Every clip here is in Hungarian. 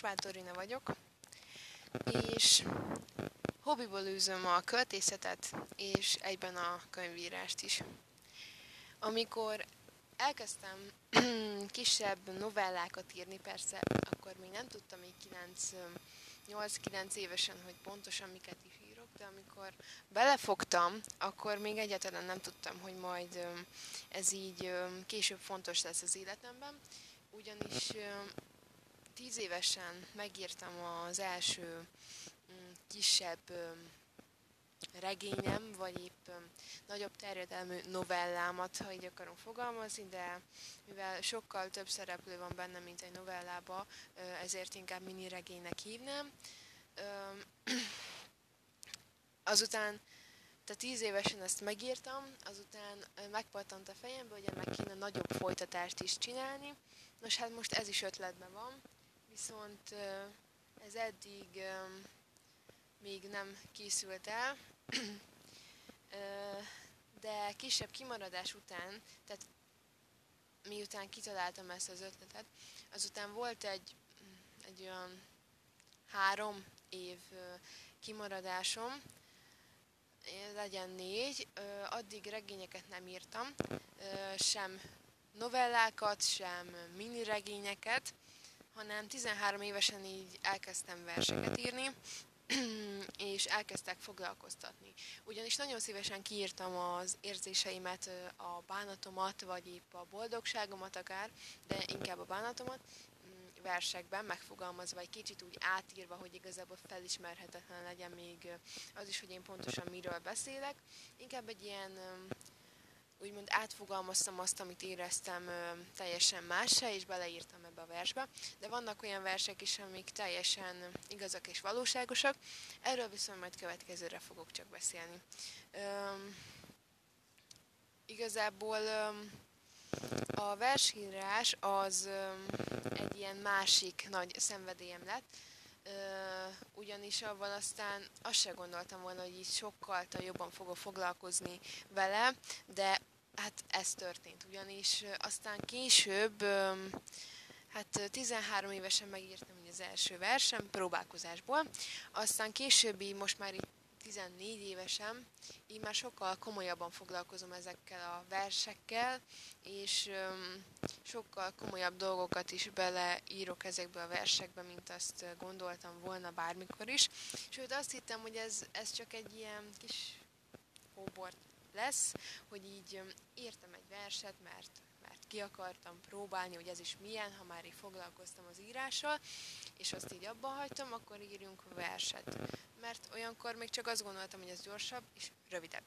Horváth Dorina vagyok, és hobbiból űzöm a költészetet, és egyben a könyvírást is. Amikor elkezdtem kisebb novellákat írni, persze akkor még nem tudtam még 8-9 évesen, hogy pontosan miket is írok, de amikor belefogtam, akkor még egyáltalán nem tudtam, hogy majd ez így később fontos lesz az életemben, ugyanis tíz évesen megírtam az első mm, kisebb regényem, vagy épp nagyobb terjedelmű novellámat, ha így akarom fogalmazni, de mivel sokkal több szereplő van benne, mint egy novellába, ezért inkább mini regénynek hívnám. Azután, tehát tíz évesen ezt megírtam, azután megpattant a fejembe, hogy ennek kéne nagyobb folytatást is csinálni. Nos, hát most ez is ötletben van, viszont ez eddig még nem készült el, de kisebb kimaradás után, tehát miután kitaláltam ezt az ötletet, azután volt egy, egy olyan három év kimaradásom, legyen négy, addig regényeket nem írtam, sem novellákat, sem mini regényeket, hanem 13 évesen így elkezdtem verseket írni, és elkezdtek foglalkoztatni. Ugyanis nagyon szívesen kiírtam az érzéseimet, a bánatomat, vagy épp a boldogságomat akár, de inkább a bánatomat mm, versekben megfogalmazva, egy kicsit úgy átírva, hogy igazából felismerhetetlen legyen még az is, hogy én pontosan miről beszélek. Inkább egy ilyen átfogalmaztam azt, amit éreztem ö, teljesen mássá, és beleírtam ebbe a versbe. De vannak olyan versek is, amik teljesen igazak és valóságosak. Erről viszont majd következőre fogok csak beszélni. Ö, igazából ö, a versírás az ö, egy ilyen másik nagy szenvedélyem lett, Uh, ugyanis avval aztán azt se gondoltam volna, hogy így sokkal jobban fogok foglalkozni vele, de hát ez történt, ugyanis aztán később, hát 13 évesen megírtam az első versem próbálkozásból, aztán későbbi, most már itt 14 évesen, így már sokkal komolyabban foglalkozom ezekkel a versekkel, és sokkal komolyabb dolgokat is beleírok ezekbe a versekbe, mint azt gondoltam volna bármikor is. Sőt, azt hittem, hogy ez, ez csak egy ilyen kis hóbort lesz, hogy így írtam egy verset, mert, mert ki akartam próbálni, hogy ez is milyen, ha már így foglalkoztam az írással, és azt így abba hagytam, akkor írjunk verset. Mert olyankor még csak azt gondoltam, hogy ez gyorsabb és rövidebb.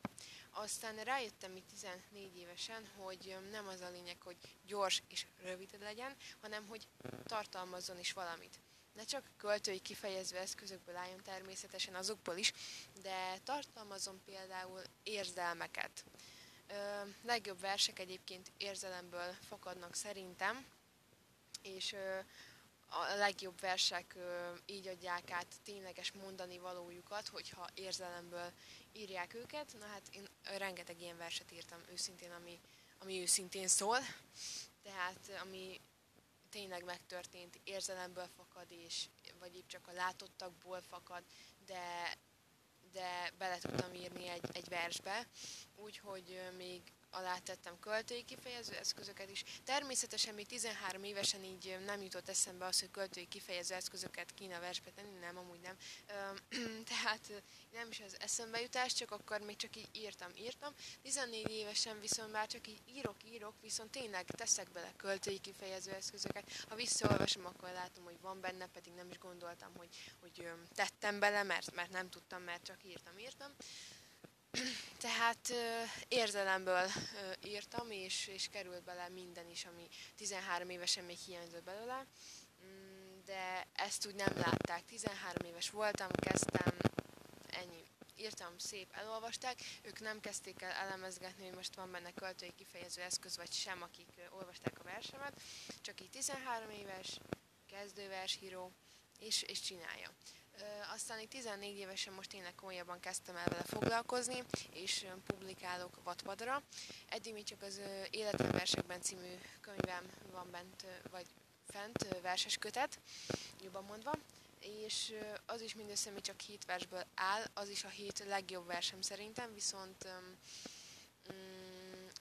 Aztán rájöttem itt 14 évesen, hogy nem az a lényeg, hogy gyors és rövid legyen, hanem hogy tartalmazzon is valamit ne csak költői kifejező eszközökből álljon természetesen azokból is, de tartalmazom például érzelmeket. Ö, legjobb versek egyébként érzelemből fakadnak szerintem, és ö, a legjobb versek ö, így adják át tényleges mondani valójukat, hogyha érzelemből írják őket. Na hát én rengeteg ilyen verset írtam őszintén, ami, ami őszintén szól, tehát ami tényleg megtörtént, érzelemből fakad, és, vagy épp csak a látottakból fakad, de, de bele tudtam írni egy, egy versbe, úgyhogy még alátettem költői kifejező eszközöket is. Természetesen még 13 évesen így nem jutott eszembe az, hogy költői kifejező eszközöket kéne versbe tenni, nem, amúgy nem. Tehát nem is az eszembe jutás, csak akkor még csak így írtam, írtam. 14 évesen viszont már csak így írok, írok, viszont tényleg teszek bele költői kifejező eszközöket. Ha visszaolvasom, akkor látom, hogy van benne, pedig nem is gondoltam, hogy, hogy tettem bele, mert, mert nem tudtam, mert csak írtam, írtam. Tehát érzelemből írtam, és, és került bele minden is, ami 13 évesen még hiányzott belőle, mm, de ezt úgy nem látták. 13 éves voltam, kezdtem, ennyi. Írtam, szép, elolvasták, ők nem kezdték el elemezgetni, hogy most van benne költői kifejező eszköz, vagy sem, akik olvasták a versemet, csak így 13 éves, kezdővershíró, és, és csinálja. Aztán így 14 évesen most tényleg komolyabban kezdtem el vele foglalkozni, és publikálok Wattpadra. Eddig még csak az Életem versekben című könyvem van bent, vagy fent verses kötet, jobban mondva, és az is mindössze még csak hét versből áll, az is a hét legjobb versem szerintem, viszont um,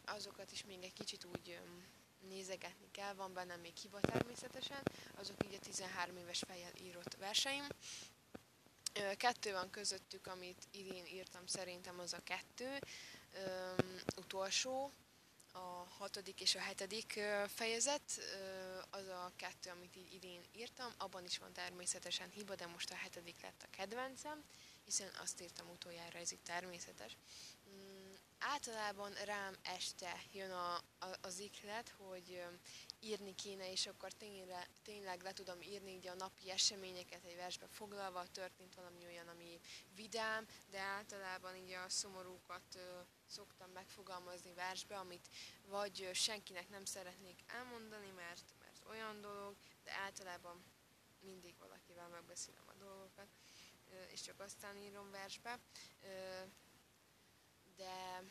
azokat is még egy kicsit úgy um, nézegetni kell, van benne még hiba természetesen, azok így a 13 éves fejjel írott verseim. Kettő van közöttük, amit idén írtam, szerintem az a kettő, um, utolsó, a hatodik és a hetedik fejezet, az a kettő, amit így idén írtam, abban is van természetesen hiba, de most a hetedik lett a kedvencem, hiszen azt írtam utoljára, ez itt természetes. Mm, általában rám este jön a, a, az iklet, hogy írni kéne, és akkor tényleg, tényleg le tudom írni így a napi eseményeket egy versbe foglalva, történt valami olyan, ami vidám, de általában így a szomorúkat szoktam megfogalmazni versbe, amit vagy senkinek nem szeretnék elmondani, mert, mert olyan dolog, de általában mindig valakivel megbeszélem a dolgokat, és csak aztán írom versbe. De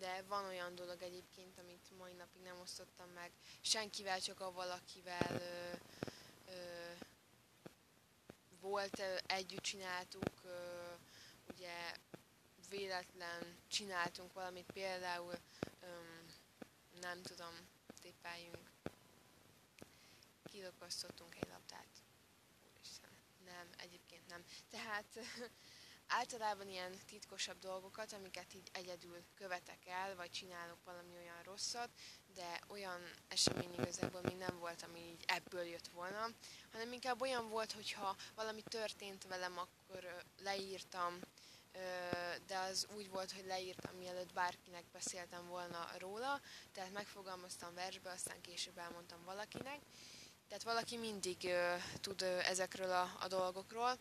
de van olyan dolog egyébként, amit mai napig nem osztottam meg senkivel, csak a valakivel ö, ö, volt, együtt csináltuk, ö, ugye véletlen csináltunk valamit, például ö, nem tudom, téppeljünk, kilokasztottunk egy labdát. Úristen, nem, egyébként nem. Tehát általában ilyen titkosabb dolgokat, amiket így egyedül követek el, vagy csinálok valami olyan rosszat, de olyan esemény igazából még nem volt, ami így ebből jött volna, hanem inkább olyan volt, hogyha valami történt velem, akkor leírtam, de az úgy volt, hogy leírtam, mielőtt bárkinek beszéltem volna róla, tehát megfogalmaztam versbe, aztán később elmondtam valakinek. Tehát valaki mindig tud ezekről a, a dolgokról,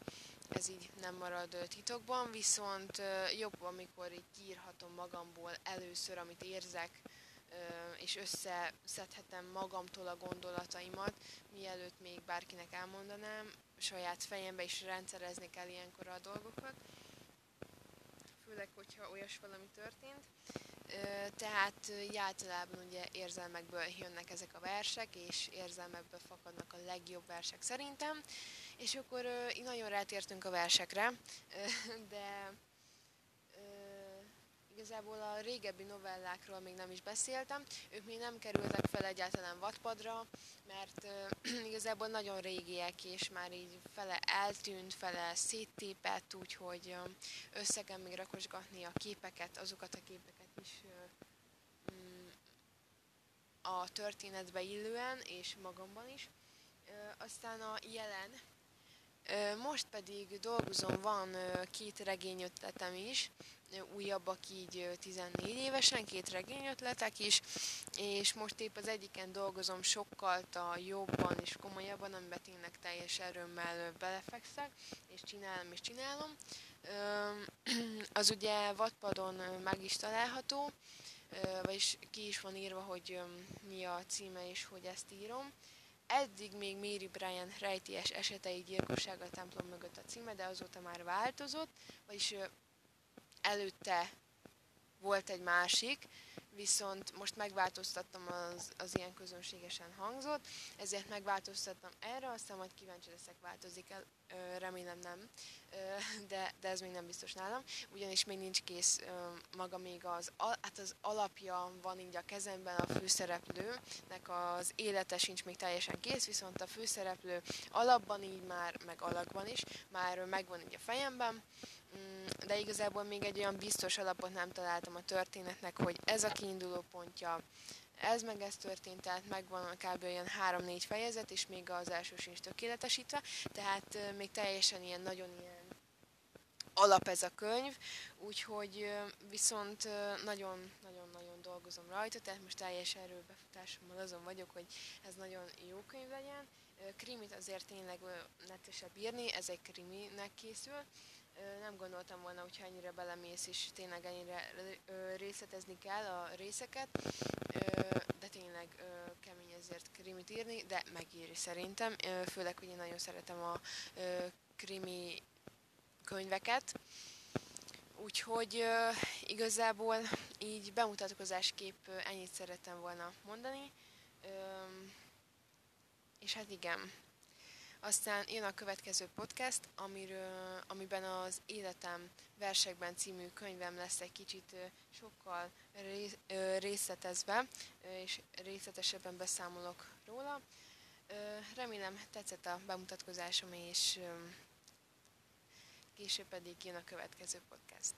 ez így nem marad titokban, viszont jobb, amikor így kiírhatom magamból először, amit érzek, és összeszedhetem magamtól a gondolataimat, mielőtt még bárkinek elmondanám, saját fejembe is rendszerezni kell ilyenkor a dolgokat, főleg, hogyha olyas valami történt. Tehát általában ugye érzelmekből jönnek ezek a versek, és érzelmekből fakadnak a legjobb versek szerintem. És akkor így nagyon rátértünk a versekre, de igazából a régebbi novellákról még nem is beszéltem. Ők még nem kerültek fel egyáltalán vadpadra, mert igazából nagyon régiek, és már így fele eltűnt, fele széttépett, úgyhogy össze kell még rakosgatni a képeket, azokat a képeket is mm, a történetbe illően, és magamban is. Aztán a jelen most pedig dolgozom, van két regényötletem is, újabbak így 14 évesen, két regényötletek is, és most épp az egyiken dolgozom sokkal a jobban és komolyabban, amiben tényleg teljes erőmmel belefekszek, és csinálom és csinálom. Az ugye Wattpadon meg is található, vagyis ki is van írva, hogy mi a címe és hogy ezt írom. Eddig még Mary Bryan rejtélyes esetei gyilkossága a templom mögött a címe, de azóta már változott, vagyis előtte volt egy másik, viszont most megváltoztattam az, az ilyen közönségesen hangzott, ezért megváltoztattam erre, aztán majd kíváncsi leszek, változik el, remélem nem, de, de ez még nem biztos nálam, ugyanis még nincs kész maga még az, hát az alapja van így a kezemben a főszereplőnek, az élete sincs még teljesen kész, viszont a főszereplő alapban így már, meg alakban is, már megvan így a fejemben, de igazából még egy olyan biztos alapot nem találtam a történetnek, hogy ez a kiinduló pontja, ez meg ez történt, tehát megvan kb. olyan 3-4 fejezet, és még az első sincs tökéletesítve, tehát még teljesen ilyen, nagyon ilyen alap ez a könyv, úgyhogy viszont nagyon-nagyon-nagyon dolgozom rajta, tehát most teljes erőbefutásommal azon vagyok, hogy ez nagyon jó könyv legyen. Krimit azért tényleg netesebb írni, ez egy kriminek készül, nem gondoltam volna, hogyha ennyire belemész, és tényleg ennyire részletezni kell a részeket, de tényleg kemény ezért krimit írni, de megéri szerintem, főleg, hogy én nagyon szeretem a krimi könyveket. Úgyhogy igazából így bemutatkozásképp ennyit szerettem volna mondani. és hát igen. Aztán jön a következő podcast, amiről, amiben az Életem versekben című könyvem lesz egy kicsit sokkal részletezve, és részletesebben beszámolok róla. Remélem tetszett a bemutatkozásom, és később pedig jön a következő podcast.